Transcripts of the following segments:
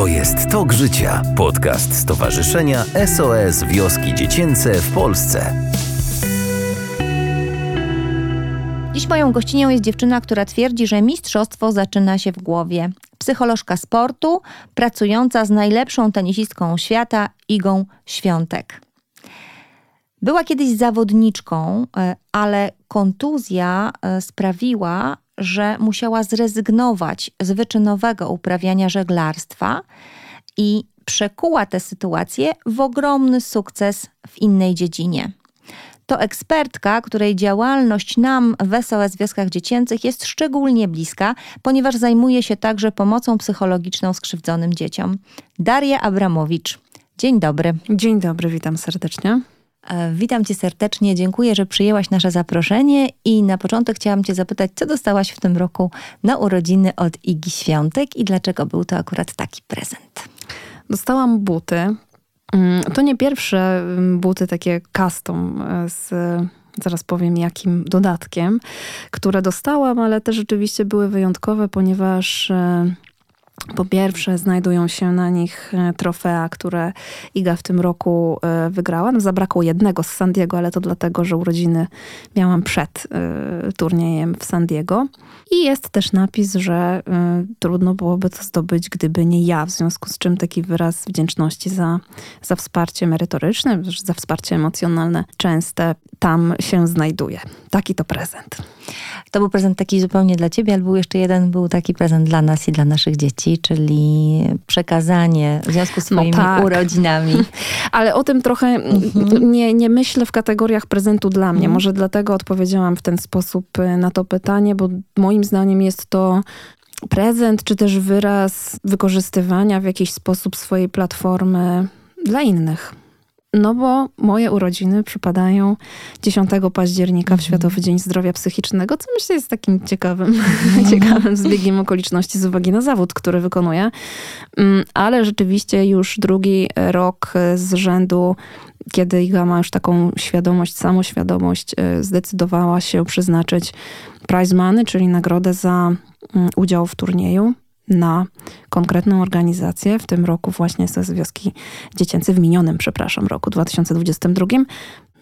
To jest Tok Życia, podcast Stowarzyszenia SOS Wioski Dziecięce w Polsce. Dziś moją gościnią jest dziewczyna, która twierdzi, że mistrzostwo zaczyna się w głowie. Psycholożka sportu, pracująca z najlepszą tenisistką świata, Igą Świątek. Była kiedyś zawodniczką, e, ale kontuzja e, sprawiła, że musiała zrezygnować z wyczynowego uprawiania żeglarstwa i przekuła tę sytuację w ogromny sukces w innej dziedzinie. To ekspertka, której działalność nam w SOS Wioskach Dziecięcych jest szczególnie bliska, ponieważ zajmuje się także pomocą psychologiczną skrzywdzonym dzieciom. Daria Abramowicz. Dzień dobry. Dzień dobry, witam serdecznie. E, witam Cię serdecznie, dziękuję, że przyjęłaś nasze zaproszenie i na początek chciałam Cię zapytać, co dostałaś w tym roku na urodziny od Igi Świątek i dlaczego był to akurat taki prezent? Dostałam buty. Mm, to nie pierwsze mm, buty takie custom e, z zaraz powiem jakim dodatkiem, które dostałam, ale te rzeczywiście były wyjątkowe, ponieważ e, po pierwsze, znajdują się na nich e, trofea, które Iga w tym roku e, wygrała. No, zabrakło jednego z San Diego, ale to dlatego, że urodziny miałam przed e, turniejem w San Diego. I jest też napis, że trudno byłoby to zdobyć, gdyby nie ja, w związku z czym taki wyraz wdzięczności za, za wsparcie merytoryczne, za wsparcie emocjonalne częste tam się znajduje. Taki to prezent. To był prezent taki zupełnie dla ciebie, ale był jeszcze jeden, był taki prezent dla nas i dla naszych dzieci, czyli przekazanie w związku z swoimi no tak. urodzinami. Ale o tym trochę mhm. nie, nie myślę w kategoriach prezentu dla mnie. Mhm. Może dlatego odpowiedziałam w ten sposób y, na to pytanie, bo moim zdaniem jest to prezent, czy też wyraz wykorzystywania w jakiś sposób swojej platformy dla innych. No bo moje urodziny przypadają 10 października w mhm. Światowy Dzień Zdrowia Psychicznego, co myślę jest takim ciekawym, ciekawym zbiegiem okoliczności z uwagi na zawód, który wykonuję. Mm, ale rzeczywiście już drugi rok z rzędu kiedy Iga ma już taką świadomość, samoświadomość, e, zdecydowała się przeznaczyć prize money, czyli nagrodę za mm, udział w turnieju na konkretną organizację, w tym roku właśnie z Wioski Dziecięcy, w minionym, przepraszam, roku 2022.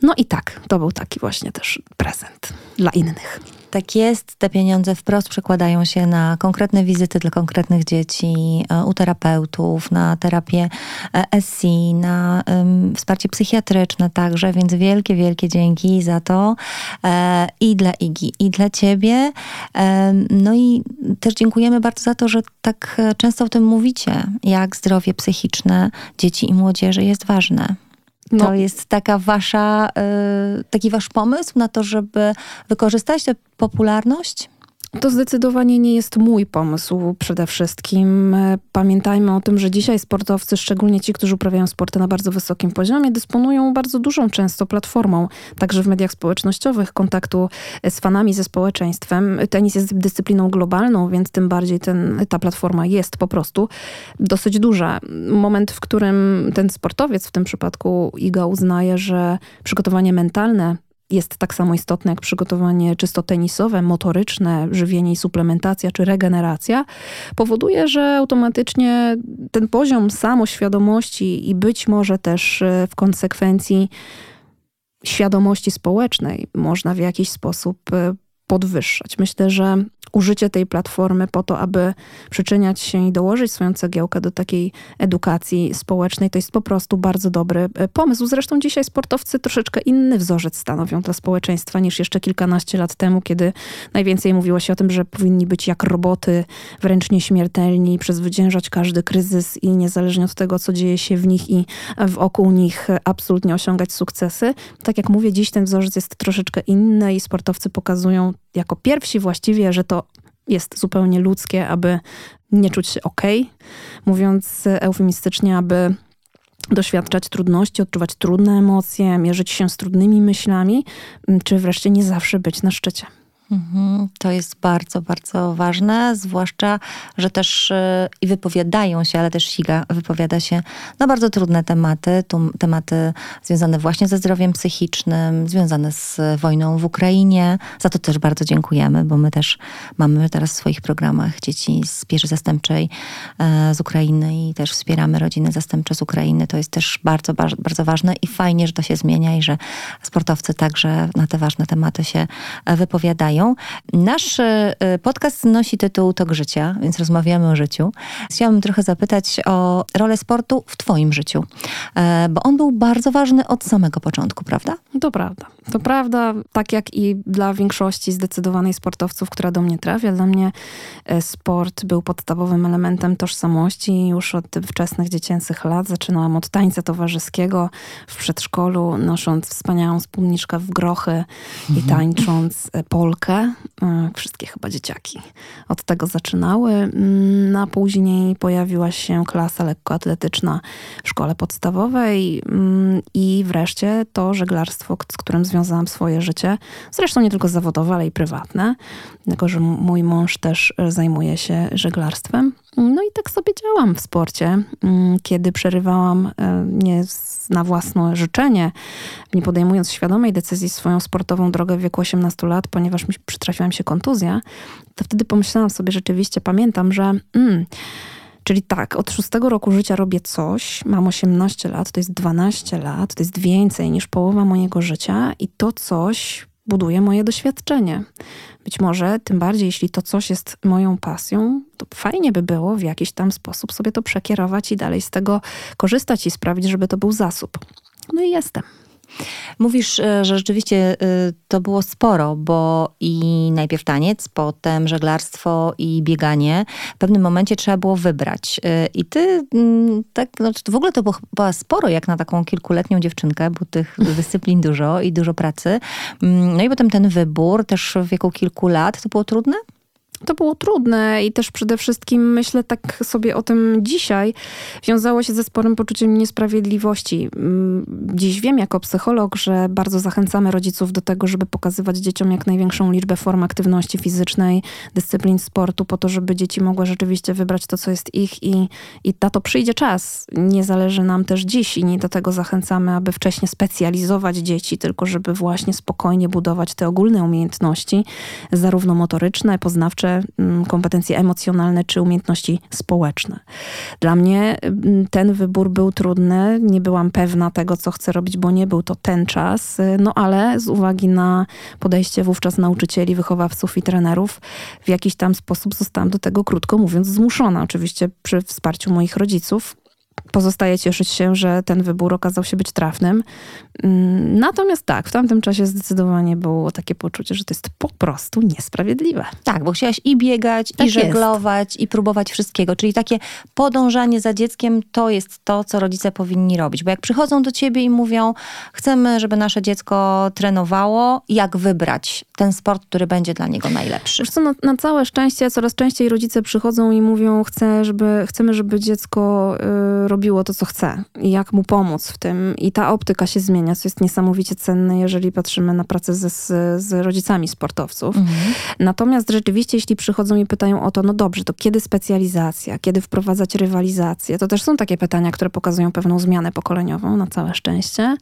No i tak, to był taki właśnie też prezent dla innych. Tak jest, te pieniądze wprost przekładają się na konkretne wizyty dla konkretnych dzieci, e, u terapeutów, na terapię e, SI, na um, wsparcie psychiatryczne także, więc wielkie, wielkie dzięki za to e, i dla Igi, i dla ciebie. E, no i też dziękujemy bardzo za to, że tak często o tym mówicie, jak zdrowie psychiczne dzieci i młodzieży jest ważne. No. To jest taka wasza, y, taki wasz pomysł na to, żeby wykorzystać tę popularność? To zdecydowanie nie jest mój pomysł przede wszystkim. Pamiętajmy o tym, że dzisiaj sportowcy, szczególnie ci, którzy uprawiają sporty na bardzo wysokim poziomie, dysponują bardzo dużą często platformą, także w mediach społecznościowych, kontaktu z fanami, ze społeczeństwem. Tenis jest dyscypliną globalną, więc tym bardziej ten, ta platforma jest po prostu dosyć duża. Moment, w którym ten sportowiec, w tym przypadku Iga, uznaje, że przygotowanie mentalne jest tak samo istotne jak przygotowanie czysto tenisowe, motoryczne, żywienie i suplementacja czy regeneracja, powoduje, że automatycznie ten poziom samoświadomości i być może też e, w konsekwencji świadomości społecznej można w jakiś sposób e, podwyższać. Myślę, że użycie tej platformy po to, aby przyczyniać się i dołożyć swoją cegiełkę do takiej edukacji społecznej, to jest po prostu bardzo dobry e, pomysł. Zresztą dzisiaj sportowcy troszeczkę inny wzorzec stanowią dla społeczeństwa niż jeszcze kilkanaście lat temu, kiedy najwięcej mówiło się o tym, że powinni być jak roboty, wręcz nieśmiertelni, przezwyciężać każdy kryzys i niezależnie od tego, co dzieje się w nich i wokół nich, absolutnie osiągać sukcesy. Tak jak mówię, dziś ten wzorzec jest troszeczkę inny i sportowcy pokazują jako pierwsi właściwie, że to jest zupełnie ludzkie, aby nie czuć się ok, mówiąc eufemistycznie, aby doświadczać trudności, odczuwać trudne emocje, mierzyć się z trudnymi myślami, czy wreszcie nie zawsze być na szczycie. Mhm, to jest bardzo, bardzo ważne, zwłaszcza, że też y, i wypowiadają się, ale też Siga wypowiada się na bardzo trudne tematy, tematy związane właśnie ze zdrowiem psychicznym, związane z wojną w Ukrainie. Za to też bardzo dziękujemy, bo my też mamy teraz w swoich programach dzieci z pieczy zastępczej e, z Ukrainy i też wspieramy rodziny zastępcze z Ukrainy. To jest też bardzo, bardzo ważne i fajnie, że to się zmienia i że sportowcy także na te ważne tematy się e, wypowiadają. Nasz e, podcast nosi tytuł Tok Życia, więc rozmawiamy o życiu. Chciałabym trochę zapytać o rolę sportu w Twoim życiu, e, bo on był bardzo ważny od samego początku, prawda? To prawda. To prawda, tak jak i dla większości zdecydowanej sportowców, która do mnie trafia, dla mnie e, sport był podstawowym elementem tożsamości już od wczesnych dziecięcych lat. Zaczynałam od tańca towarzyskiego w przedszkolu, nosząc wspaniałą spódniczkę w grochy i mhm. tańcząc polkę E, wszystkie chyba dzieciaki od tego zaczynały. Mm, na później pojawiła się klasa lekkoatletyczna w szkole podstawowej mm, i wreszcie to żeglarstwo, z którym związałam swoje życie. Zresztą nie tylko zawodowe, ale i prywatne, dlatego że mój mąż też e, zajmuje się żeglarstwem. No i tak sobie działam w sporcie. Mm, kiedy przerywałam e, nie na własne życzenie, nie podejmując świadomej decyzji swoją sportową drogę w wieku 18 lat, ponieważ mi przytrafiła się kontuzja, to wtedy pomyślałam sobie rzeczywiście, pamiętam, że mm, Czyli tak, od szóstego roku życia robię coś, mam 18 lat, to jest 12 lat, to jest więcej niż połowa mojego życia i to coś buduje moje doświadczenie. Być może, tym bardziej jeśli to coś jest moją pasją, to fajnie by było w jakiś tam sposób sobie to przekierować i dalej z tego korzystać i sprawić, żeby to był zasób. No i jestem. Mówisz, e, że rzeczywiście e, to było sporo, bo i najpierw taniec, potem żeglarstwo i bieganie. W pewnym momencie trzeba było wybrać. E, I ty mm, tak, no, w ogóle to było chyba sporo jak na taką kilkuletnią dziewczynkę, bo tych dyscyplin dużo i dużo pracy. Mm, no i potem ten wybór też w wieku kilku lat, to było trudne? To było trudne i też przede wszystkim myślę tak sobie o tym dzisiaj, wiązało się ze sporym poczuciem niesprawiedliwości. Mm, dziś wiem jako psycholog, że bardzo zachęcamy rodziców do tego, żeby pokazywać dzieciom jak największą liczbę form aktywności fizycznej, dyscyplin sportu, po to, żeby dzieci mogły rzeczywiście wybrać to, co jest ich i, i na to przyjdzie czas. Nie zależy nam też dziś i nie do tego zachęcamy, aby wcześniej specjalizować dzieci, tylko żeby właśnie spokojnie budować te ogólne umiejętności, zarówno motoryczne, poznawcze, Mm, kompetencje emocjonalne czy umiejętności społeczne. Dla mnie mm, ten wybór był trudny. Nie byłam pewna tego, co chcę robić, bo nie był to ten czas. No ale z uwagi na podejście wówczas nauczycieli, wychowawców i trenerów, w jakiś tam sposób zostałam do tego, krótko mówiąc, zmuszona. Oczywiście przy wsparciu moich rodziców, Pozostaje cieszyć się, że ten wybór okazał się być trafnym. Mm, natomiast tak, w tamtym czasie zdecydowanie było takie poczucie, że to jest po prostu niesprawiedliwe. Tak, bo chciałaś i biegać, tak i żeglować, jest. i próbować wszystkiego. Czyli takie podążanie za dzieckiem to jest to, co rodzice powinni robić. Bo jak przychodzą do ciebie i mówią, chcemy, żeby nasze dziecko trenowało, jak wybrać ten sport, który będzie dla niego najlepszy? Wiesz co, na, na całe szczęście coraz częściej rodzice przychodzą i mówią, chcę, żeby, chcemy, żeby dziecko y, robiło to, co chce i jak mu pomóc w tym. I ta optyka się zmienia, co jest niesamowicie cenne, jeżeli patrzymy na pracę z, z rodzicami sportowców. Mhm. Natomiast rzeczywiście, jeśli przychodzą i pytają o to, no dobrze, to kiedy specjalizacja, kiedy wprowadzać rywalizację, to też są takie pytania, które pokazują pewną zmianę pokoleniową, na całe szczęście.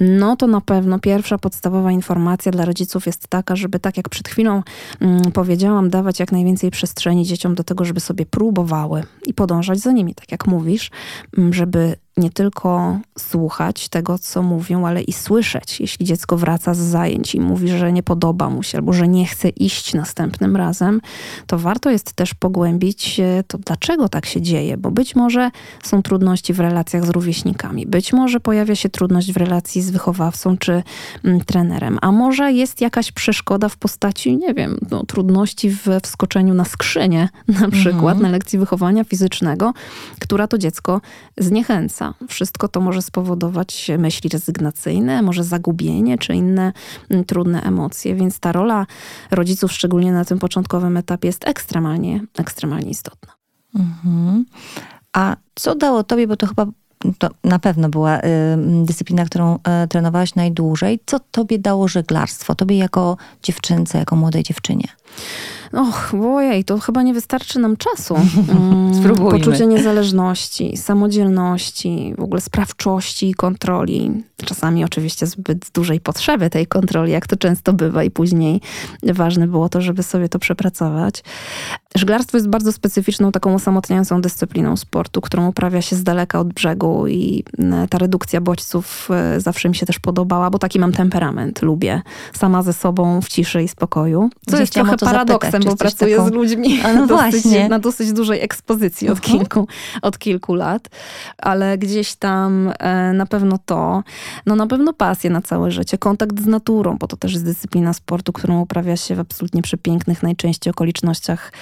No to na pewno pierwsza podstawowa informacja dla rodziców jest taka, żeby tak jak przed chwilą mm, powiedziałam, dawać jak najwięcej przestrzeni dzieciom do tego, żeby sobie próbowały i podążać za nimi, tak jak mówisz, żeby nie tylko słuchać tego, co mówią, ale i słyszeć. Jeśli dziecko wraca z zajęć i mówi, że nie podoba mu się albo że nie chce iść następnym razem, to warto jest też pogłębić to, dlaczego tak się dzieje, bo być może są trudności w relacjach z rówieśnikami, być może pojawia się trudność w relacji z wychowawcą czy mm, trenerem, a może jest jakaś przeszkoda w postaci, nie wiem, no, trudności w wskoczeniu na skrzynię, na przykład mhm. na lekcji wychowania fizycznego, która to dziecko zniechęca. Wszystko to może spowodować myśli rezygnacyjne, może zagubienie czy inne mm, trudne emocje, więc ta rola rodziców, szczególnie na tym początkowym etapie, jest ekstremalnie, ekstremalnie istotna. Mhm. A co dało tobie, bo to chyba to na pewno była y, dyscyplina, którą y, trenowałaś najdłużej. Co tobie dało żeglarstwo? Tobie jako dziewczynce, jako młodej dziewczynie? Och, ojej, to chyba nie wystarczy nam czasu. Mm, Spróbujmy. Poczucie niezależności, samodzielności, w ogóle sprawczości i kontroli. Czasami oczywiście zbyt dużej potrzeby tej kontroli, jak to często bywa i później ważne było to, żeby sobie to przepracować. Żeglarstwo jest bardzo specyficzną, taką osamotniającą dyscypliną sportu, którą uprawia się z daleka od brzegu i e, ta redukcja bodźców e, zawsze mi się też podobała, bo taki mam temperament, lubię sama ze sobą w ciszy i spokoju. Co jest trochę paradoksem, zapytać, bo pracuję taką- z ludźmi A no dosyć, na dosyć dużej ekspozycji od, Mhm. kilku, od kilku lat, ale gdzieś tam e, na pewno to, no na pewno pasję na całe życie, kontakt z naturą, bo to też jest dyscyplina sportu, którą uprawia się w absolutnie przepięknych najczęściej okolicznościach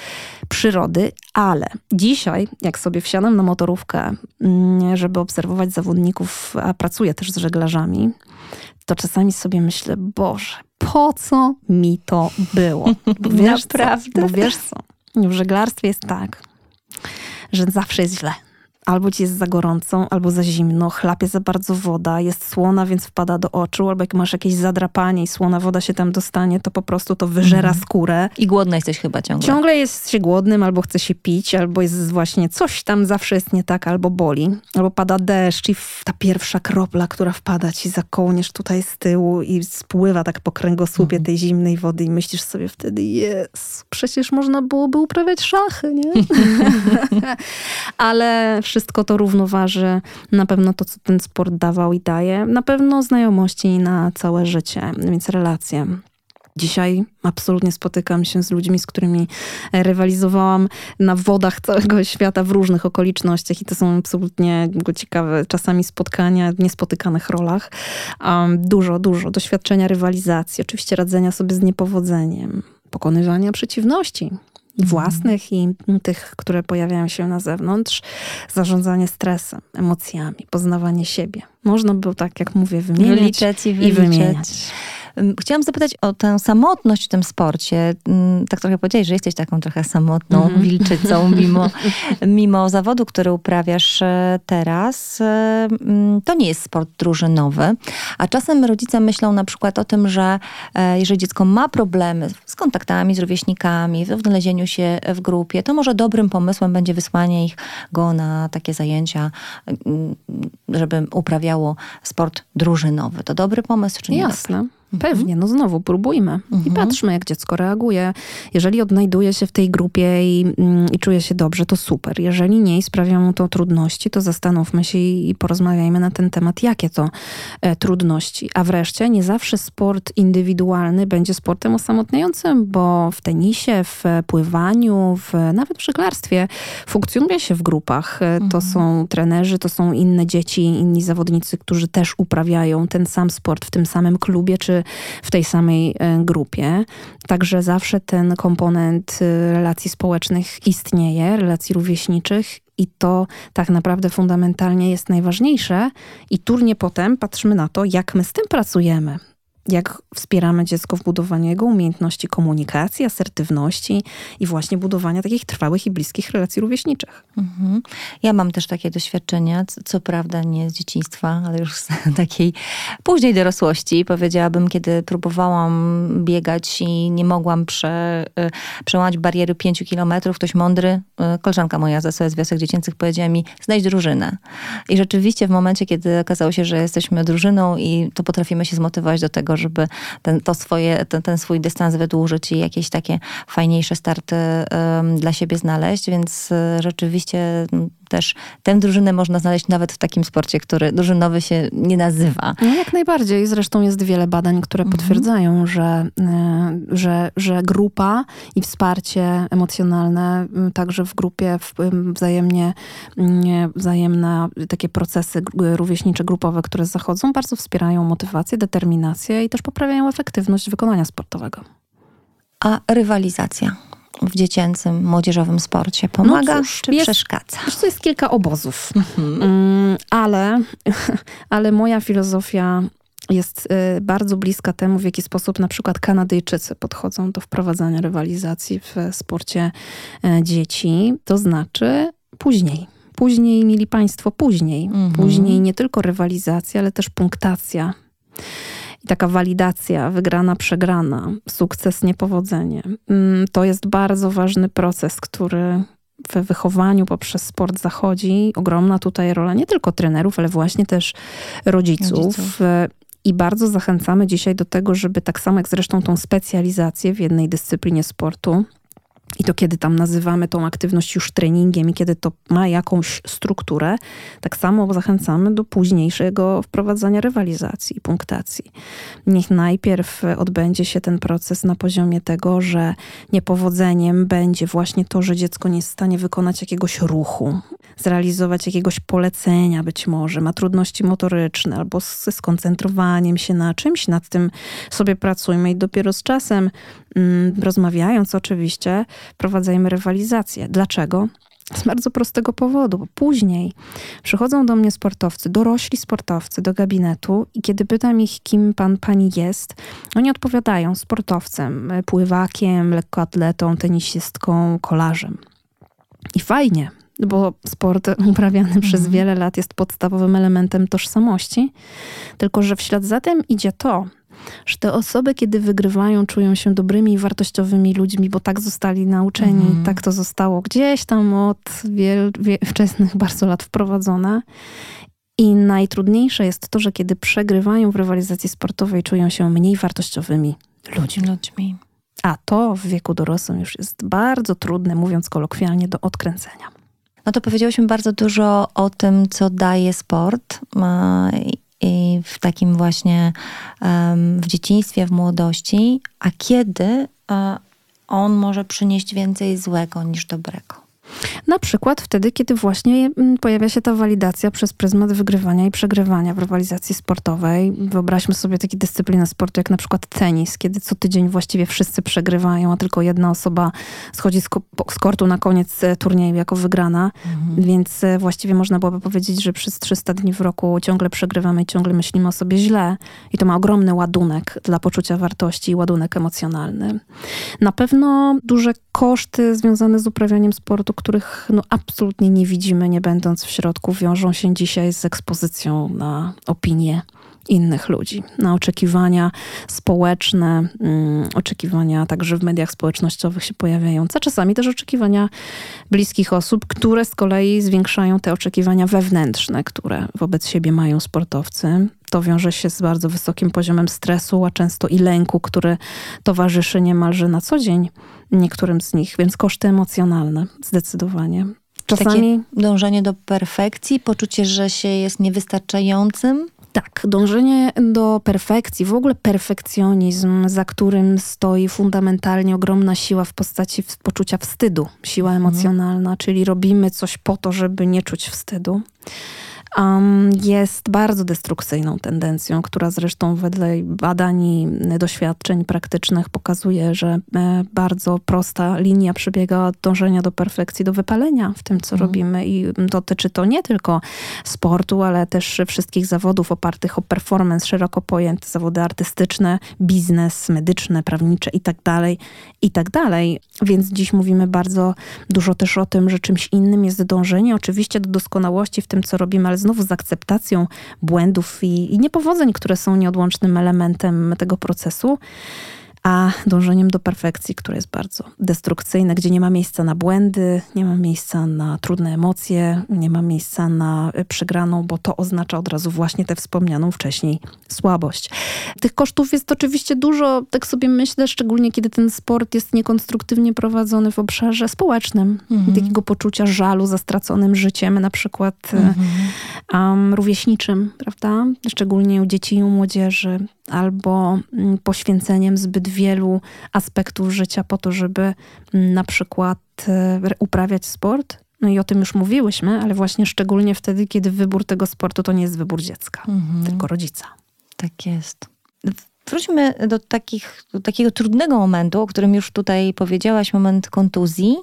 przyrody, ale dzisiaj, jak sobie wsiadam na motorówkę, mm, żeby obserwować zawodników, a pracuję też z żeglarzami, to czasami sobie myślę, Boże, po co mi to było? Bo wiesz Naprawdę? Co? Bo wiesz co? W żeglarstwie jest tak, że zawsze jest źle. Albo ci jest za gorąco, albo za zimno, chlapie za bardzo woda, jest słona, więc wpada do oczu, albo jak masz jakieś zadrapanie i słona woda się tam dostanie, to po prostu to wyżera Mhm. skórę. I głodna jesteś chyba ciągle. Ciągle jest się głodnym, albo chce się pić, albo jest właśnie coś tam zawsze jest nie tak, albo boli, albo pada deszcz i ta pierwsza kropla, która wpada ci za kołnierz tutaj z tyłu i spływa tak po kręgosłupie tej zimnej wody i myślisz sobie wtedy, jest, przecież można byłoby uprawiać szachy, nie? Ale wszystko to równoważy na pewno to, co ten sport dawał i daje. Na pewno znajomości na całe życie, więc relacje. Dzisiaj absolutnie spotykam się z ludźmi, z którymi rywalizowałam na wodach całego świata w różnych okolicznościach i to są absolutnie ciekawe czasami spotkania w niespotykanych rolach. Um, dużo, dużo doświadczenia rywalizacji, oczywiście radzenia sobie z niepowodzeniem, pokonywania przeciwności własnych i tych, które pojawiają się na zewnątrz, zarządzanie stresem, emocjami, poznawanie siebie. Można by, tak jak mówię, wymieniać i wymieniać. Chciałam zapytać o tę samotność w tym sporcie. Tak trochę powiedziałeś, że jesteś taką trochę samotną Mhm. wilczycą, mimo, mimo zawodu, który uprawiasz e, teraz. To nie jest sport drużynowy, a czasem rodzice myślą na przykład o tym, że e, jeżeli dziecko ma problemy z kontaktami z rówieśnikami, w odnalezieniu się w grupie, to może dobrym pomysłem będzie wysłanie ich go na takie zajęcia, żeby uprawiało sport drużynowy. To dobry pomysł, czy nie? dobry? Jasne. Pewnie, no znowu próbujmy i Mhm. patrzmy, jak dziecko reaguje. Jeżeli odnajduje się w tej grupie i, mm, i czuje się dobrze, to super. Jeżeli nie i sprawia mu to trudności, to zastanówmy się i, i porozmawiajmy na ten temat, jakie to e, trudności. A wreszcie, nie zawsze sport indywidualny będzie sportem osamotniającym, bo w tenisie, w pływaniu, w, nawet w żeglarstwie funkcjonuje się w grupach. E, To są trenerzy, to są inne dzieci, inni zawodnicy, którzy też uprawiają ten sam sport w tym samym klubie, czy w tej samej e, grupie. Także zawsze ten komponent e, relacji społecznych istnieje, relacji rówieśniczych. I to tak naprawdę fundamentalnie jest najważniejsze. I turnie potem patrzymy na to, jak my z tym pracujemy. Jak wspieramy dziecko w budowaniu jego umiejętności komunikacji, asertywności i właśnie budowania takich trwałych i bliskich relacji rówieśniczych. Mhm. Ja mam też takie doświadczenia, co, prawda nie z dzieciństwa, ale już z takiej późnej dorosłości. Powiedziałabym, kiedy próbowałam biegać i nie mogłam prze, y, przełamać bariery pięciu kilometrów, ktoś mądry, y, koleżanka moja z SOS Wiosek Dziecięcych powiedziała mi, znajdź drużynę. I rzeczywiście w momencie, kiedy okazało się, że jesteśmy drużyną i to potrafimy się zmotywować do tego, żeby ten, to swoje, ten, ten swój dystans wydłużyć i jakieś takie fajniejsze starty dla siebie znaleźć, więc y, rzeczywiście też tę drużynę można znaleźć nawet w takim sporcie, który drużynowy się nie nazywa. No jak najbardziej. Zresztą jest wiele badań, które potwierdzają, że, y, że, że grupa i wsparcie emocjonalne, także w grupie wzajemnie, wzajemne takie procesy gr- rówieśnicze, grupowe, które zachodzą, bardzo wspierają motywację, determinację i też poprawiają efektywność wykonania sportowego. A rywalizacja w dziecięcym, młodzieżowym sporcie pomaga No cóż, czy jest- przeszkadza? Wiesz, to jest kilka obozów, Mm, ale, ale moja filozofia jest y, bardzo bliska temu, w jaki sposób na przykład Kanadyjczycy podchodzą do wprowadzania rywalizacji w sporcie e, dzieci. To znaczy później. później, mieli Państwo, później. Mhm. Później nie tylko rywalizacja, ale też punktacja. I taka walidacja, wygrana, przegrana, sukces, niepowodzenie. Mm, To jest bardzo ważny proces, który w wychowaniu poprzez sport zachodzi. Ogromna tutaj rola nie tylko trenerów, ale właśnie też rodziców. Rodziców. E, I bardzo zachęcamy dzisiaj do tego, żeby tak samo jak zresztą tą specjalizację w jednej dyscyplinie sportu, i to kiedy tam nazywamy tą aktywność już treningiem i kiedy to ma jakąś strukturę, tak samo zachęcamy do późniejszego wprowadzania rywalizacji i punktacji. Niech najpierw odbędzie się ten proces na poziomie tego, że niepowodzeniem będzie właśnie to, że dziecko nie jest w stanie wykonać jakiegoś ruchu, zrealizować jakiegoś polecenia być może, ma trudności motoryczne albo ze skoncentrowaniem się na czymś, nad tym sobie pracujmy i dopiero z czasem, rozmawiając oczywiście, prowadzajmy rywalizację. Dlaczego? Z bardzo prostego powodu, bo później przychodzą do mnie sportowcy, dorośli sportowcy do gabinetu i kiedy pytam ich, kim pan, pani jest, oni odpowiadają sportowcem, pływakiem, lekkoatletą, tenisistką, kolarzem. I fajnie, bo sport uprawiany przez wiele lat jest podstawowym elementem tożsamości, tylko że w ślad za tym idzie to, że te osoby, kiedy wygrywają, czują się dobrymi i wartościowymi ludźmi, bo tak zostali nauczeni, Mhm. tak to zostało gdzieś tam od wiel, wie, wczesnych bardzo lat wprowadzone. I najtrudniejsze jest to, że kiedy przegrywają w rywalizacji sportowej, czują się mniej wartościowymi ludźmi. Ludźmi. A to w wieku dorosłym już jest bardzo trudne, mówiąc kolokwialnie, do odkręcenia. No to powiedziałyśmy bardzo dużo o tym, co daje sport. I w takim właśnie w dzieciństwie, w młodości, a kiedy e, on może przynieść więcej złego niż dobrego. Na przykład wtedy, kiedy właśnie mm, pojawia się ta walidacja przez pryzmat wygrywania i przegrywania w rywalizacji sportowej. Wyobraźmy sobie takie dyscypliny sportu, jak na przykład tenis, kiedy co tydzień właściwie wszyscy przegrywają, a tylko jedna osoba schodzi z, z kortu na koniec e, turnieju jako wygrana. Więc e, właściwie można byłoby powiedzieć, że przez 300 dni w roku ciągle przegrywamy i ciągle myślimy o sobie źle. I to ma ogromny ładunek dla poczucia wartości i ładunek emocjonalny. Na pewno duże koszty związane z uprawianiem sportu, których no, absolutnie nie widzimy, nie będąc w środku, wiążą się dzisiaj z ekspozycją na opinie innych ludzi, na oczekiwania społeczne, mm, oczekiwania także w mediach społecznościowych się pojawiające, czasami też oczekiwania bliskich osób, które z kolei zwiększają te oczekiwania wewnętrzne, które wobec siebie mają sportowcy. To wiąże się z bardzo wysokim poziomem stresu, a często i lęku, który towarzyszy niemalże na co dzień niektórym z nich, więc koszty emocjonalne zdecydowanie. Czasami Takie dążenie do perfekcji, poczucie, że się jest niewystarczającym. Tak, dążenie do perfekcji, w ogóle perfekcjonizm, za którym stoi fundamentalnie ogromna siła w postaci poczucia wstydu, siła emocjonalna, czyli robimy coś po to, żeby nie czuć wstydu. Um, jest bardzo destrukcyjną tendencją, która zresztą wedle badań i doświadczeń praktycznych pokazuje, że e, bardzo prosta linia przebiega od dążenia do perfekcji, do wypalenia w tym, co robimy i dotyczy to nie tylko sportu, ale też wszystkich zawodów opartych o performance, szeroko pojęte zawody artystyczne, biznes, medyczne, prawnicze i tak dalej, i tak. Więc dziś mówimy bardzo dużo też o tym, że czymś innym jest dążenie oczywiście do doskonałości w tym, co robimy, ale znowu z akceptacją błędów i, i niepowodzeń, które są nieodłącznym elementem tego procesu a dążeniem do perfekcji, które jest bardzo destrukcyjne, gdzie nie ma miejsca na błędy, nie ma miejsca na trudne emocje, nie ma miejsca na y, przegraną, bo to oznacza od razu właśnie tę wspomnianą wcześniej słabość. Tych kosztów jest oczywiście dużo, tak sobie myślę, szczególnie kiedy ten sport jest niekonstruktywnie prowadzony w obszarze społecznym. Takiego poczucia żalu za straconym życiem, na przykład y, um, rówieśniczym, prawda? Szczególnie u dzieci i u młodzieży, albo mm, poświęceniem zbyt wielu aspektów życia po to, żeby mm, na przykład e, uprawiać sport. No i o tym już mówiłyśmy, ale właśnie szczególnie wtedy, kiedy wybór tego sportu to nie jest wybór dziecka, tylko rodzica. Tak jest. Wróćmy do, takich, do takiego trudnego momentu, o którym już tutaj powiedziałaś, moment kontuzji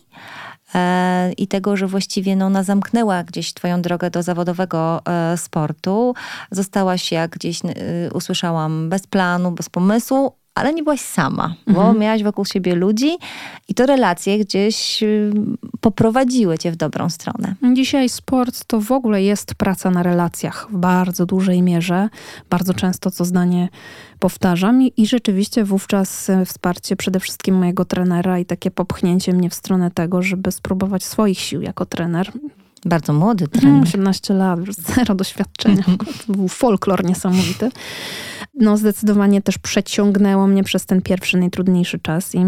i tego, że właściwie no, ona zamknęła gdzieś twoją drogę do zawodowego e, sportu. Zostałaś, jak gdzieś e, usłyszałam, bez planu, bez pomysłu, ale nie byłaś sama, bo Mhm. miałaś wokół siebie ludzi i to relacje gdzieś y, poprowadziły cię w dobrą stronę. Dzisiaj sport to w ogóle jest praca na relacjach w bardzo dużej mierze. Bardzo często to zdanie powtarzam i, i rzeczywiście wówczas e, wsparcie przede wszystkim mojego trenera i takie popchnięcie mnie w stronę tego, żeby spróbować swoich sił jako trener. Bardzo młody Mm, trener. 18 lat, już zero doświadczenia. To był folklor niesamowity. No zdecydowanie też przeciągnęło mnie przez ten pierwszy, najtrudniejszy czas i,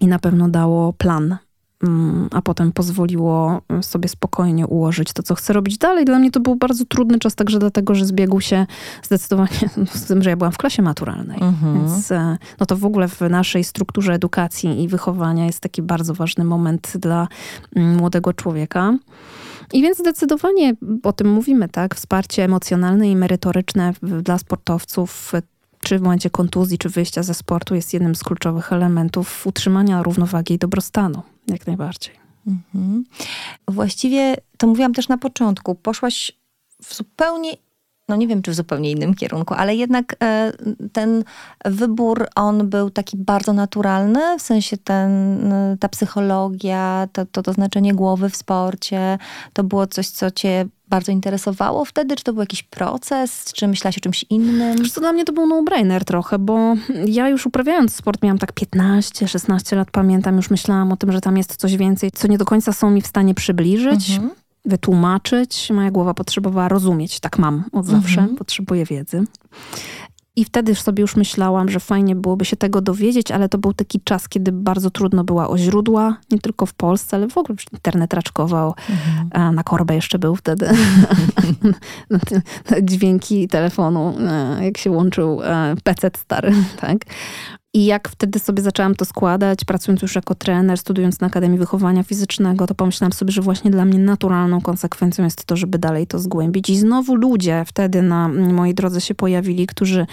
i na pewno dało plan. Mm, A potem pozwoliło sobie spokojnie ułożyć to, co chcę robić dalej. Dla mnie to był bardzo trudny czas, także dlatego, że zbiegł się zdecydowanie z tym, że ja byłam w klasie maturalnej. Mhm. Więc e, no to w ogóle w naszej strukturze edukacji i wychowania jest taki bardzo ważny moment dla mm, młodego człowieka. I więc zdecydowanie o tym mówimy, tak? Wsparcie emocjonalne i merytoryczne dla sportowców, czy w momencie kontuzji, czy wyjścia ze sportu, jest jednym z kluczowych elementów utrzymania równowagi i dobrostanu. Jak najbardziej. Mhm. Właściwie, to mówiłam też na początku, poszłaś w zupełnie, no nie wiem czy w zupełnie innym kierunku, ale jednak e, ten wybór, on był taki bardzo naturalny, w sensie ten, e, ta psychologia, to, to, to znaczenie głowy w sporcie, to było coś, co cię bardzo interesowało wtedy? Czy to był jakiś proces? Czy myślałaś o czymś innym? Wiesz co, dla mnie to był no-brainer trochę, bo ja już uprawiając sport miałam tak 15-16 lat, pamiętam, już myślałam o tym, że tam jest coś więcej, co nie do końca są mi w stanie przybliżyć, Mhm. Wytłumaczyć. Moja głowa potrzebowała rozumieć, tak mam od zawsze, Mhm. potrzebuję wiedzy. I wtedy sobie już myślałam, że fajnie byłoby się tego dowiedzieć, ale to był taki czas, kiedy bardzo trudno była o źródła, nie tylko w Polsce, ale w ogóle internet raczkował. A na korbę jeszcze był wtedy. Dźwięki telefonu, e, jak się łączył e, PC stary, tak? I jak wtedy sobie zaczęłam to składać, pracując już jako trener, studiując na Akademii Wychowania Fizycznego, to pomyślałam sobie, że właśnie dla mnie naturalną konsekwencją jest to, żeby dalej to zgłębić. I znowu ludzie wtedy na mojej drodze się pojawili, którzy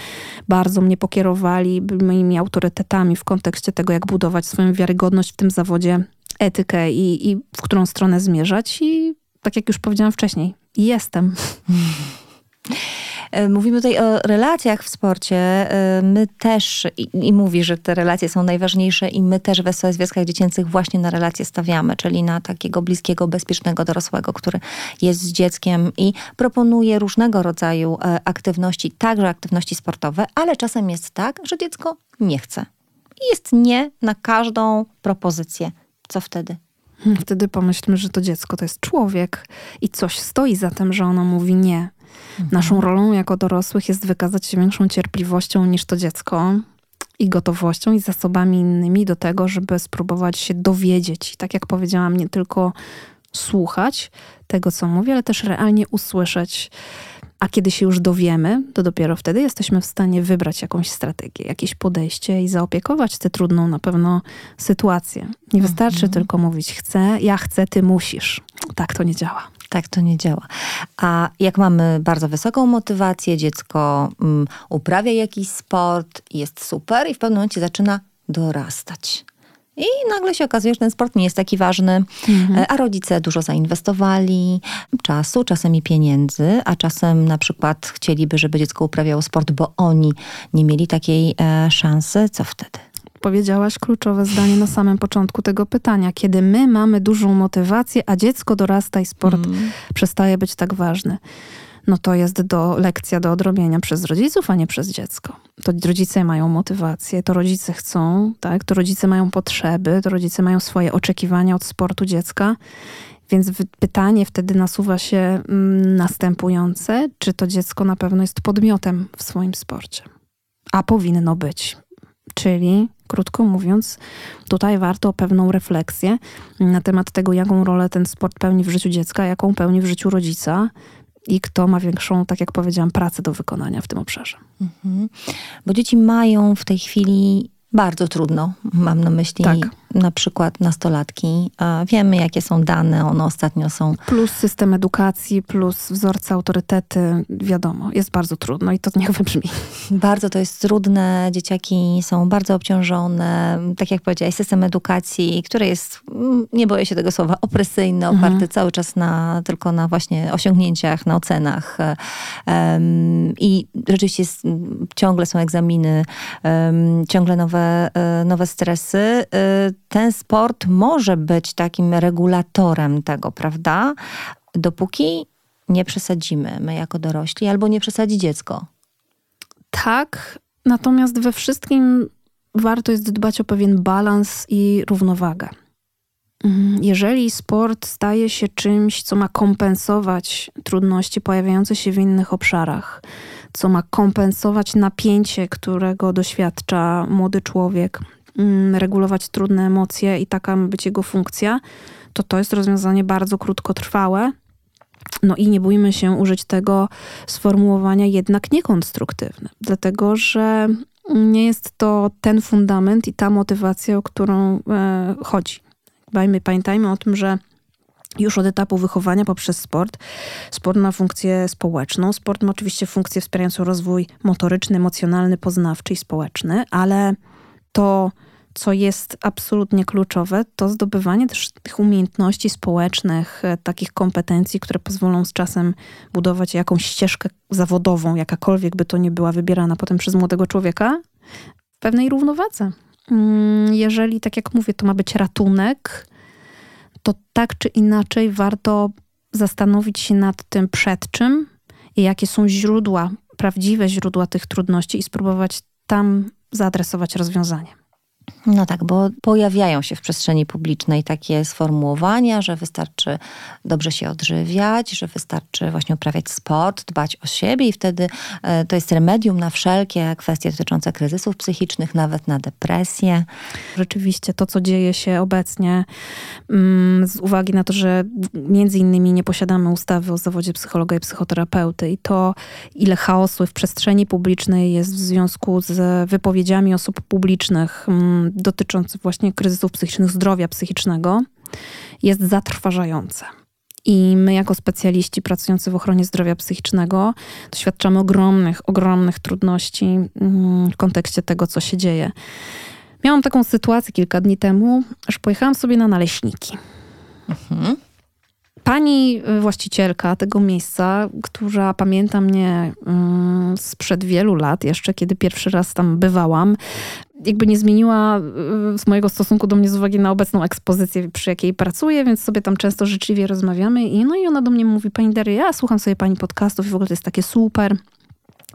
bardzo mnie pokierowali, moimi autorytetami w kontekście tego, jak budować swoją wiarygodność w tym zawodzie, etykę i, i w którą stronę zmierzać. I tak jak już powiedziałam wcześniej, jestem. E, Mówimy tutaj o relacjach w sporcie. E, My też, i, i mówi, że te relacje są najważniejsze i my też w SOS Wioskach Dziecięcych właśnie na relacje stawiamy, czyli na takiego bliskiego, bezpiecznego dorosłego, który jest z dzieckiem i proponuje różnego rodzaju e, aktywności, także aktywności sportowe, ale czasem jest tak, że dziecko nie chce. Jest nie na każdą propozycję. Co wtedy? Wtedy pomyślmy, że to dziecko to jest człowiek i coś stoi za tym, że ono mówi nie. Naszą rolą jako dorosłych jest wykazać się większą cierpliwością niż to dziecko i gotowością i zasobami innymi do tego, żeby spróbować się dowiedzieć. I tak jak powiedziałam, nie tylko słuchać tego, co mówi, ale też realnie usłyszeć. A kiedy się już dowiemy, to dopiero wtedy jesteśmy w stanie wybrać jakąś strategię, jakieś podejście i zaopiekować tę trudną na pewno sytuację. Nie wystarczy tylko mówić chcę, ja chcę, ty musisz. Tak to nie działa. Tak to nie działa. A jak mamy bardzo wysoką motywację, dziecko mm, uprawia jakiś sport, jest super i w pewnym momencie zaczyna dorastać. I nagle się okazuje, że ten sport nie jest taki ważny, e, a rodzice dużo zainwestowali czasu, czasem i pieniędzy, a czasem na przykład chcieliby, żeby dziecko uprawiało sport, bo oni nie mieli takiej e, szansy. Co wtedy? Powiedziałaś kluczowe zdanie na samym początku tego pytania. Kiedy my mamy dużą motywację, a dziecko dorasta i sport przestaje być tak ważny, no to jest do, lekcja do odrobienia przez rodziców, a nie przez dziecko. To rodzice mają motywację, to rodzice chcą, tak? to rodzice mają potrzeby, to rodzice mają swoje oczekiwania od sportu dziecka. Więc pytanie wtedy nasuwa się mm, następujące, czy to dziecko na pewno jest podmiotem w swoim sporcie? A powinno być. Czyli, krótko mówiąc, tutaj warto o pewną refleksję na temat tego, jaką rolę ten sport pełni w życiu dziecka, jaką pełni w życiu rodzica i kto ma większą, tak jak powiedziałam, pracę do wykonania w tym obszarze. Mhm. Bo dzieci mają w tej chwili bardzo trudno. Mam na myśli Tak. Na przykład nastolatki. Wiemy, jakie są dane, one ostatnio są. Plus system edukacji, plus wzorce, autorytety, wiadomo, jest bardzo trudno i to niech wybrzmi. Bardzo to jest trudne, dzieciaki są bardzo obciążone. Tak jak powiedziałaś, system edukacji, który jest, mm, nie boję się tego słowa, opresyjny, mhm. oparty cały czas na, tylko na właśnie osiągnięciach, na ocenach. Um, I rzeczywiście jest, ciągle są egzaminy, um, ciągle nowe, e, nowe stresy. Ten sport może być takim regulatorem tego, prawda? Dopóki nie przesadzimy my jako dorośli, albo nie przesadzi dziecko. Tak, natomiast we wszystkim warto jest dbać o pewien balans i równowagę. Mhm. Jeżeli sport staje się czymś, co ma kompensować trudności pojawiające się w innych obszarach, co ma kompensować napięcie, którego doświadcza młody człowiek, regulować trudne emocje i taka ma być jego funkcja, to to jest rozwiązanie bardzo krótkotrwałe. No i nie bójmy się użyć tego sformułowania jednak niekonstruktywne, dlatego że nie jest to ten fundament i ta motywacja, o którą e, chodzi. Pamiętajmy o tym, że już od etapu wychowania poprzez sport. Sport ma funkcję społeczną. Sport ma oczywiście funkcję wspierającą rozwój motoryczny, emocjonalny, poznawczy i społeczny, ale to, co jest absolutnie kluczowe, to zdobywanie też tych umiejętności społecznych, e, takich kompetencji, które pozwolą z czasem budować jakąś ścieżkę zawodową, jakakolwiek by to nie była wybierana potem przez młodego człowieka, w pewnej równowadze. Mm, jeżeli, tak jak mówię, to ma być ratunek, to tak czy inaczej warto zastanowić się nad tym, przed czym i jakie są źródła, prawdziwe źródła tych trudności i spróbować tam zaadresować rozwiązanie. No tak, bo pojawiają się w przestrzeni publicznej takie sformułowania, że wystarczy dobrze się odżywiać, że wystarczy właśnie uprawiać sport, dbać o siebie i wtedy e, to jest remedium na wszelkie kwestie dotyczące kryzysów psychicznych, nawet na depresję. Rzeczywiście to, co dzieje się obecnie, mm, z uwagi na to, że między innymi nie posiadamy ustawy o zawodzie psychologa i psychoterapeuty i to, ile chaosu w przestrzeni publicznej jest w związku z wypowiedziami osób publicznych, mm, dotyczący właśnie kryzysów psychicznych, zdrowia psychicznego jest zatrważające. I my, jako specjaliści pracujący w ochronie zdrowia psychicznego, doświadczamy ogromnych, ogromnych trudności mm, w kontekście tego, co się dzieje. Miałam taką sytuację kilka dni temu, że pojechałam sobie na naleśniki. Mhm. Pani y, właścicielka tego miejsca, która pamięta mnie mm, sprzed wielu lat, jeszcze kiedy pierwszy raz tam bywałam, jakby nie zmieniła z y, mojego stosunku do mnie z uwagi na obecną ekspozycję, przy jakiej pracuję, więc sobie tam często życzliwie rozmawiamy. I, no i ona do mnie mówi, pani Daria, ja słucham sobie pani podcastów i w ogóle to jest takie super.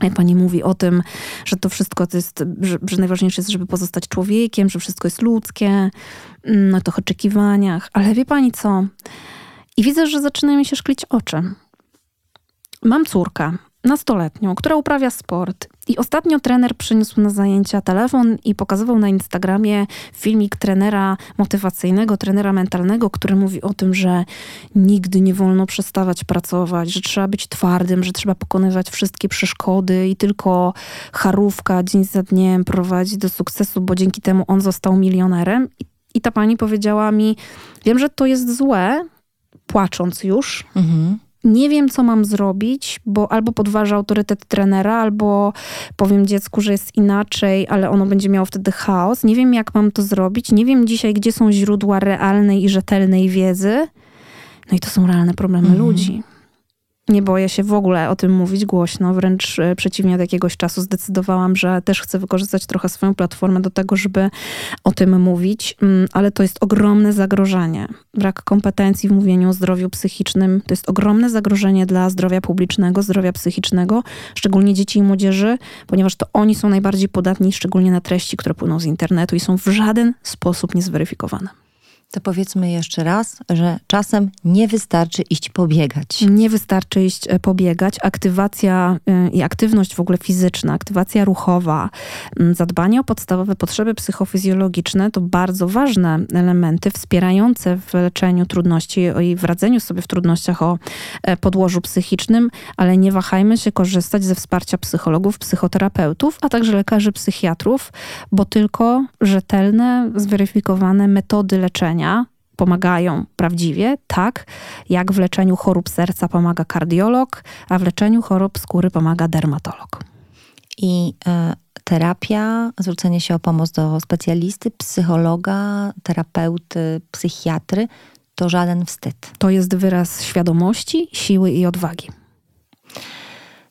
Jak pani mówi o tym, że to wszystko to jest, że, że najważniejsze jest, żeby pozostać człowiekiem, że wszystko jest ludzkie, na tych oczekiwaniach. Ale wie pani co? I widzę, że zaczynają mi się szklić oczy. Mam córkę, nastoletnią, która uprawia sport. I ostatnio trener przyniósł na zajęcia telefon i pokazywał na Instagramie filmik trenera motywacyjnego, trenera mentalnego, który mówi o tym, że nigdy nie wolno przestawać pracować, że trzeba być twardym, że trzeba pokonywać wszystkie przeszkody i tylko charówka dzień za dniem prowadzi do sukcesu, bo dzięki temu on został milionerem. I, ta pani powiedziała mi: Wiem, że to jest złe, płacząc już. Mhm. Nie wiem, co mam zrobić, bo albo podważę autorytet trenera, albo powiem dziecku, że jest inaczej, ale ono będzie miało wtedy chaos. Nie wiem, jak mam to zrobić. Nie wiem dzisiaj, gdzie są źródła realnej i rzetelnej wiedzy. No i to są realne problemy mhm. ludzi nie boję się w ogóle o tym mówić głośno, wręcz e, przeciwnie od jakiegoś czasu zdecydowałam, że też chcę wykorzystać trochę swoją platformę do tego, żeby o tym mówić, mm, ale to jest ogromne zagrożenie. Brak kompetencji w mówieniu o zdrowiu psychicznym to jest ogromne zagrożenie dla zdrowia publicznego, zdrowia psychicznego, szczególnie dzieci i młodzieży, ponieważ to oni są najbardziej podatni, szczególnie na treści, które płyną z internetu i są w żaden sposób niezweryfikowane. To powiedzmy jeszcze raz, że czasem nie wystarczy iść pobiegać. Nie wystarczy iść e, pobiegać. Aktywacja y, i aktywność w ogóle fizyczna, aktywacja ruchowa, zadbanie o podstawowe potrzeby psychofizjologiczne to bardzo ważne elementy wspierające w leczeniu trudności i w radzeniu sobie w trudnościach o e, podłożu psychicznym, ale nie wahajmy się korzystać ze wsparcia psychologów, psychoterapeutów, a także lekarzy psychiatrów, bo tylko rzetelne, zweryfikowane metody leczenia pomagają prawdziwie, tak jak w leczeniu chorób serca pomaga kardiolog, a w leczeniu chorób skóry pomaga dermatolog. I y, terapia, zwrócenie się o pomoc do specjalisty, psychologa, terapeuty, psychiatry to żaden wstyd. To jest wyraz świadomości, siły i odwagi.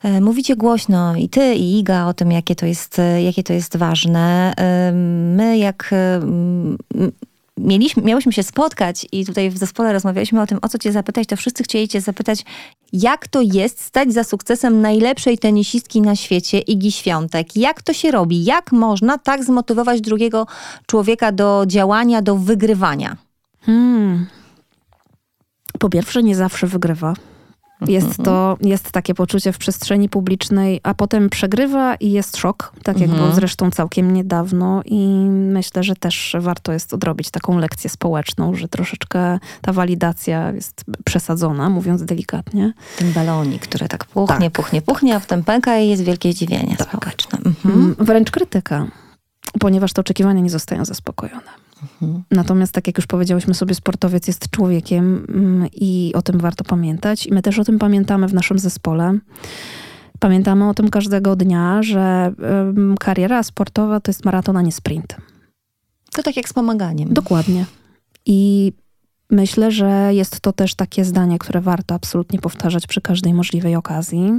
E, mówicie głośno i ty, i Iga o tym, jakie to jest, jakie to jest ważne. My, jak mieliśmy, miałyśmy się spotkać i tutaj w zespole rozmawialiśmy o tym, o co cię zapytać, to wszyscy chcieli cię zapytać, jak to jest stać za sukcesem najlepszej tenisistki na świecie, Igi Świątek? Jak to się robi? Jak można tak zmotywować drugiego człowieka do działania, do wygrywania? Hmm. Po pierwsze, nie zawsze wygrywa. Jest to, jest takie poczucie w przestrzeni publicznej, a potem przegrywa i jest szok, tak jak było mhm. zresztą całkiem niedawno i myślę, że też warto jest odrobić taką lekcję społeczną, że troszeczkę ta walidacja jest przesadzona, mówiąc delikatnie. Ten balonik, który tak puchnie, tak, puchnie, puchnie, a potem pęka i jest wielkie zdziwienie tak. społeczne. Mhm. Mm, wręcz krytyka, ponieważ te oczekiwania nie zostają zaspokojone. Mhm. Natomiast, tak jak już powiedziałyśmy sobie, sportowiec jest człowiekiem mm, i o tym warto pamiętać. I my też o tym pamiętamy w naszym zespole. Pamiętamy o tym każdego dnia, że kariera sportowa to jest maraton, a nie sprint. To tak jak z pomaganiem. Dokładnie. I myślę, że jest to też takie zdanie, które warto absolutnie powtarzać przy każdej możliwej okazji.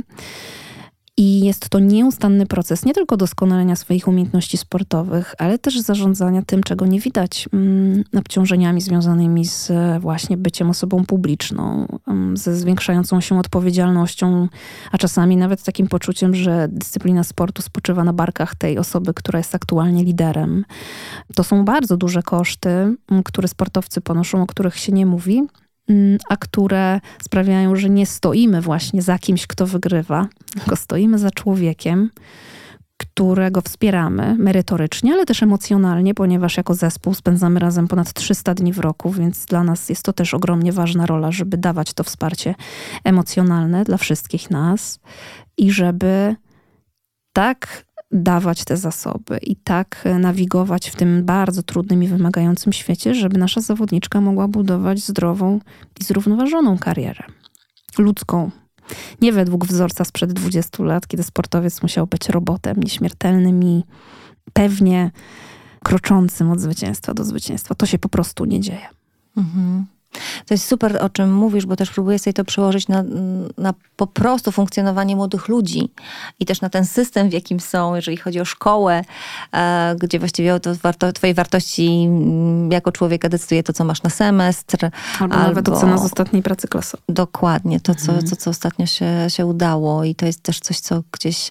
I jest to nieustanny proces nie tylko doskonalenia swoich umiejętności sportowych, ale też zarządzania tym, czego nie widać, mm, obciążeniami związanymi z właśnie byciem osobą publiczną, mm, ze zwiększającą się odpowiedzialnością, a czasami nawet takim poczuciem, że dyscyplina sportu spoczywa na barkach tej osoby, która jest aktualnie liderem. To są bardzo duże koszty, mm, które sportowcy ponoszą, o których się nie mówi, a które sprawiają, że nie stoimy właśnie za kimś, kto wygrywa, tylko stoimy za człowiekiem, którego wspieramy merytorycznie, ale też emocjonalnie, ponieważ jako zespół spędzamy razem ponad 300 dni w roku, więc dla nas jest to też ogromnie ważna rola, żeby dawać to wsparcie emocjonalne dla wszystkich nas i żeby tak dawać te zasoby i tak nawigować w tym bardzo trudnym i wymagającym świecie, żeby nasza zawodniczka mogła budować zdrową i zrównoważoną karierę. Ludzką. Nie według wzorca sprzed 20 lat, kiedy sportowiec musiał być robotem nieśmiertelnym i pewnie kroczącym od zwycięstwa do zwycięstwa. To się po prostu nie dzieje. Mhm. To jest super, o czym mówisz, bo też próbuję sobie to przełożyć na, na po prostu funkcjonowanie młodych ludzi i też na ten system, w jakim są, jeżeli chodzi o szkołę, e, gdzie właściwie to warto, twoje wartości mm, jako człowieka decyduje to, co masz na semestr. Albo, albo nawet ocena z ostatniej pracy klasowej. Dokładnie, to, co, mhm. to, co ostatnio się, się udało i to jest też coś, co gdzieś,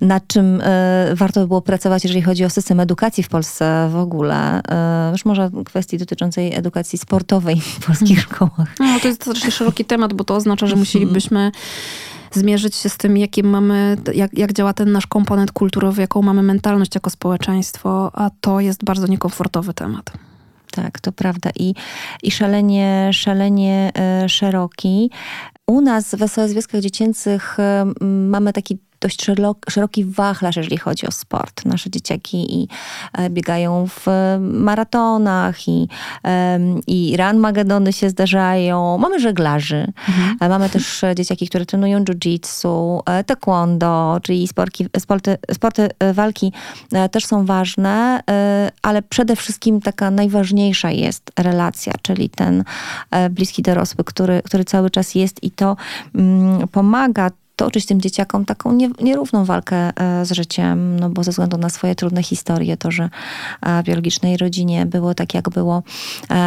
nad czym e, warto by było pracować, jeżeli chodzi o system edukacji w Polsce w ogóle. E, już może kwestii dotyczącej edukacji sportowej polskich szkołach. No, to jest strasznie szeroki temat, bo to oznacza, że mhm. musielibyśmy zmierzyć się z tym, jakim mamy, jak, jak działa ten nasz komponent kulturowy, jaką mamy mentalność jako społeczeństwo, a to jest bardzo niekomfortowy temat. Tak, to prawda. I, i szalenie, szalenie e, szeroki. U nas w SOS Wioskach Dziecięcych e, mamy taki dość szeroki wachlarz, jeżeli chodzi o sport. Nasze dzieciaki i e, biegają w maratonach i, i run magedony się zdarzają. Mamy żeglarzy. Mhm. E, mamy też dzieciaki, które trenują jiu-jitsu, e, taekwondo, czyli sporki, sporty, sporty walki też są ważne, ale przede wszystkim taka najważniejsza jest relacja, czyli ten bliski dorosły, który, który cały czas jest i to mm, pomaga toczyć tym dzieciakom taką nie, nierówną walkę z życiem, no bo ze względu na swoje trudne historie, to, że w biologicznej rodzinie było tak, jak było,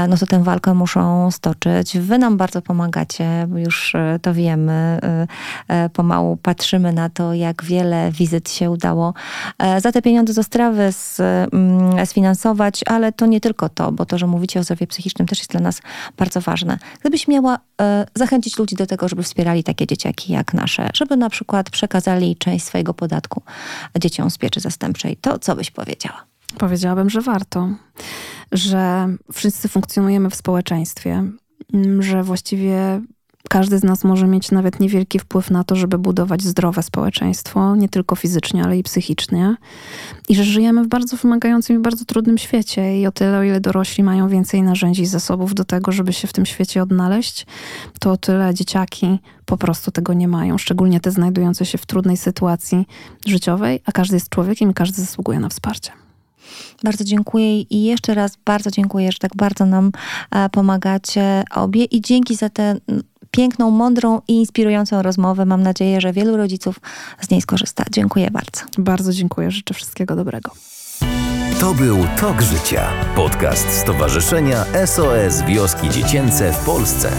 no to tę walkę muszą stoczyć. Wy nam bardzo pomagacie, bo już to wiemy. Pomału patrzymy na to, jak wiele wizyt się udało za te pieniądze z Ostrawy mm, sfinansować, ale to nie tylko to, bo to, że mówicie o zdrowiu psychicznym też jest dla nas bardzo ważne. Gdybyś miała e, zachęcić ludzi do tego, żeby wspierali takie dzieciaki jak nasze, żeby na przykład przekazali część swojego podatku dzieciom z pieczy zastępczej, to co byś powiedziała? Powiedziałabym, że warto, że wszyscy funkcjonujemy w społeczeństwie, że właściwie każdy z nas może mieć nawet niewielki wpływ na to, żeby budować zdrowe społeczeństwo, nie tylko fizycznie, ale i psychicznie. I że żyjemy w bardzo wymagającym i bardzo trudnym świecie. I o tyle, o ile dorośli mają więcej narzędzi i zasobów do tego, żeby się w tym świecie odnaleźć, to o tyle dzieciaki po prostu tego nie mają. Szczególnie te znajdujące się w trudnej sytuacji życiowej, a każdy jest człowiekiem i każdy zasługuje na wsparcie. Bardzo dziękuję i jeszcze raz bardzo dziękuję, że tak bardzo nam e, pomagacie obie i dzięki za te piękną, mądrą i inspirującą rozmowę. Mam nadzieję, że wielu rodziców z niej skorzysta. Dziękuję bardzo. Bardzo dziękuję. Życzę wszystkiego dobrego. To był Tok Życia, podcast Stowarzyszenia SOS Wioski Dziecięce w Polsce.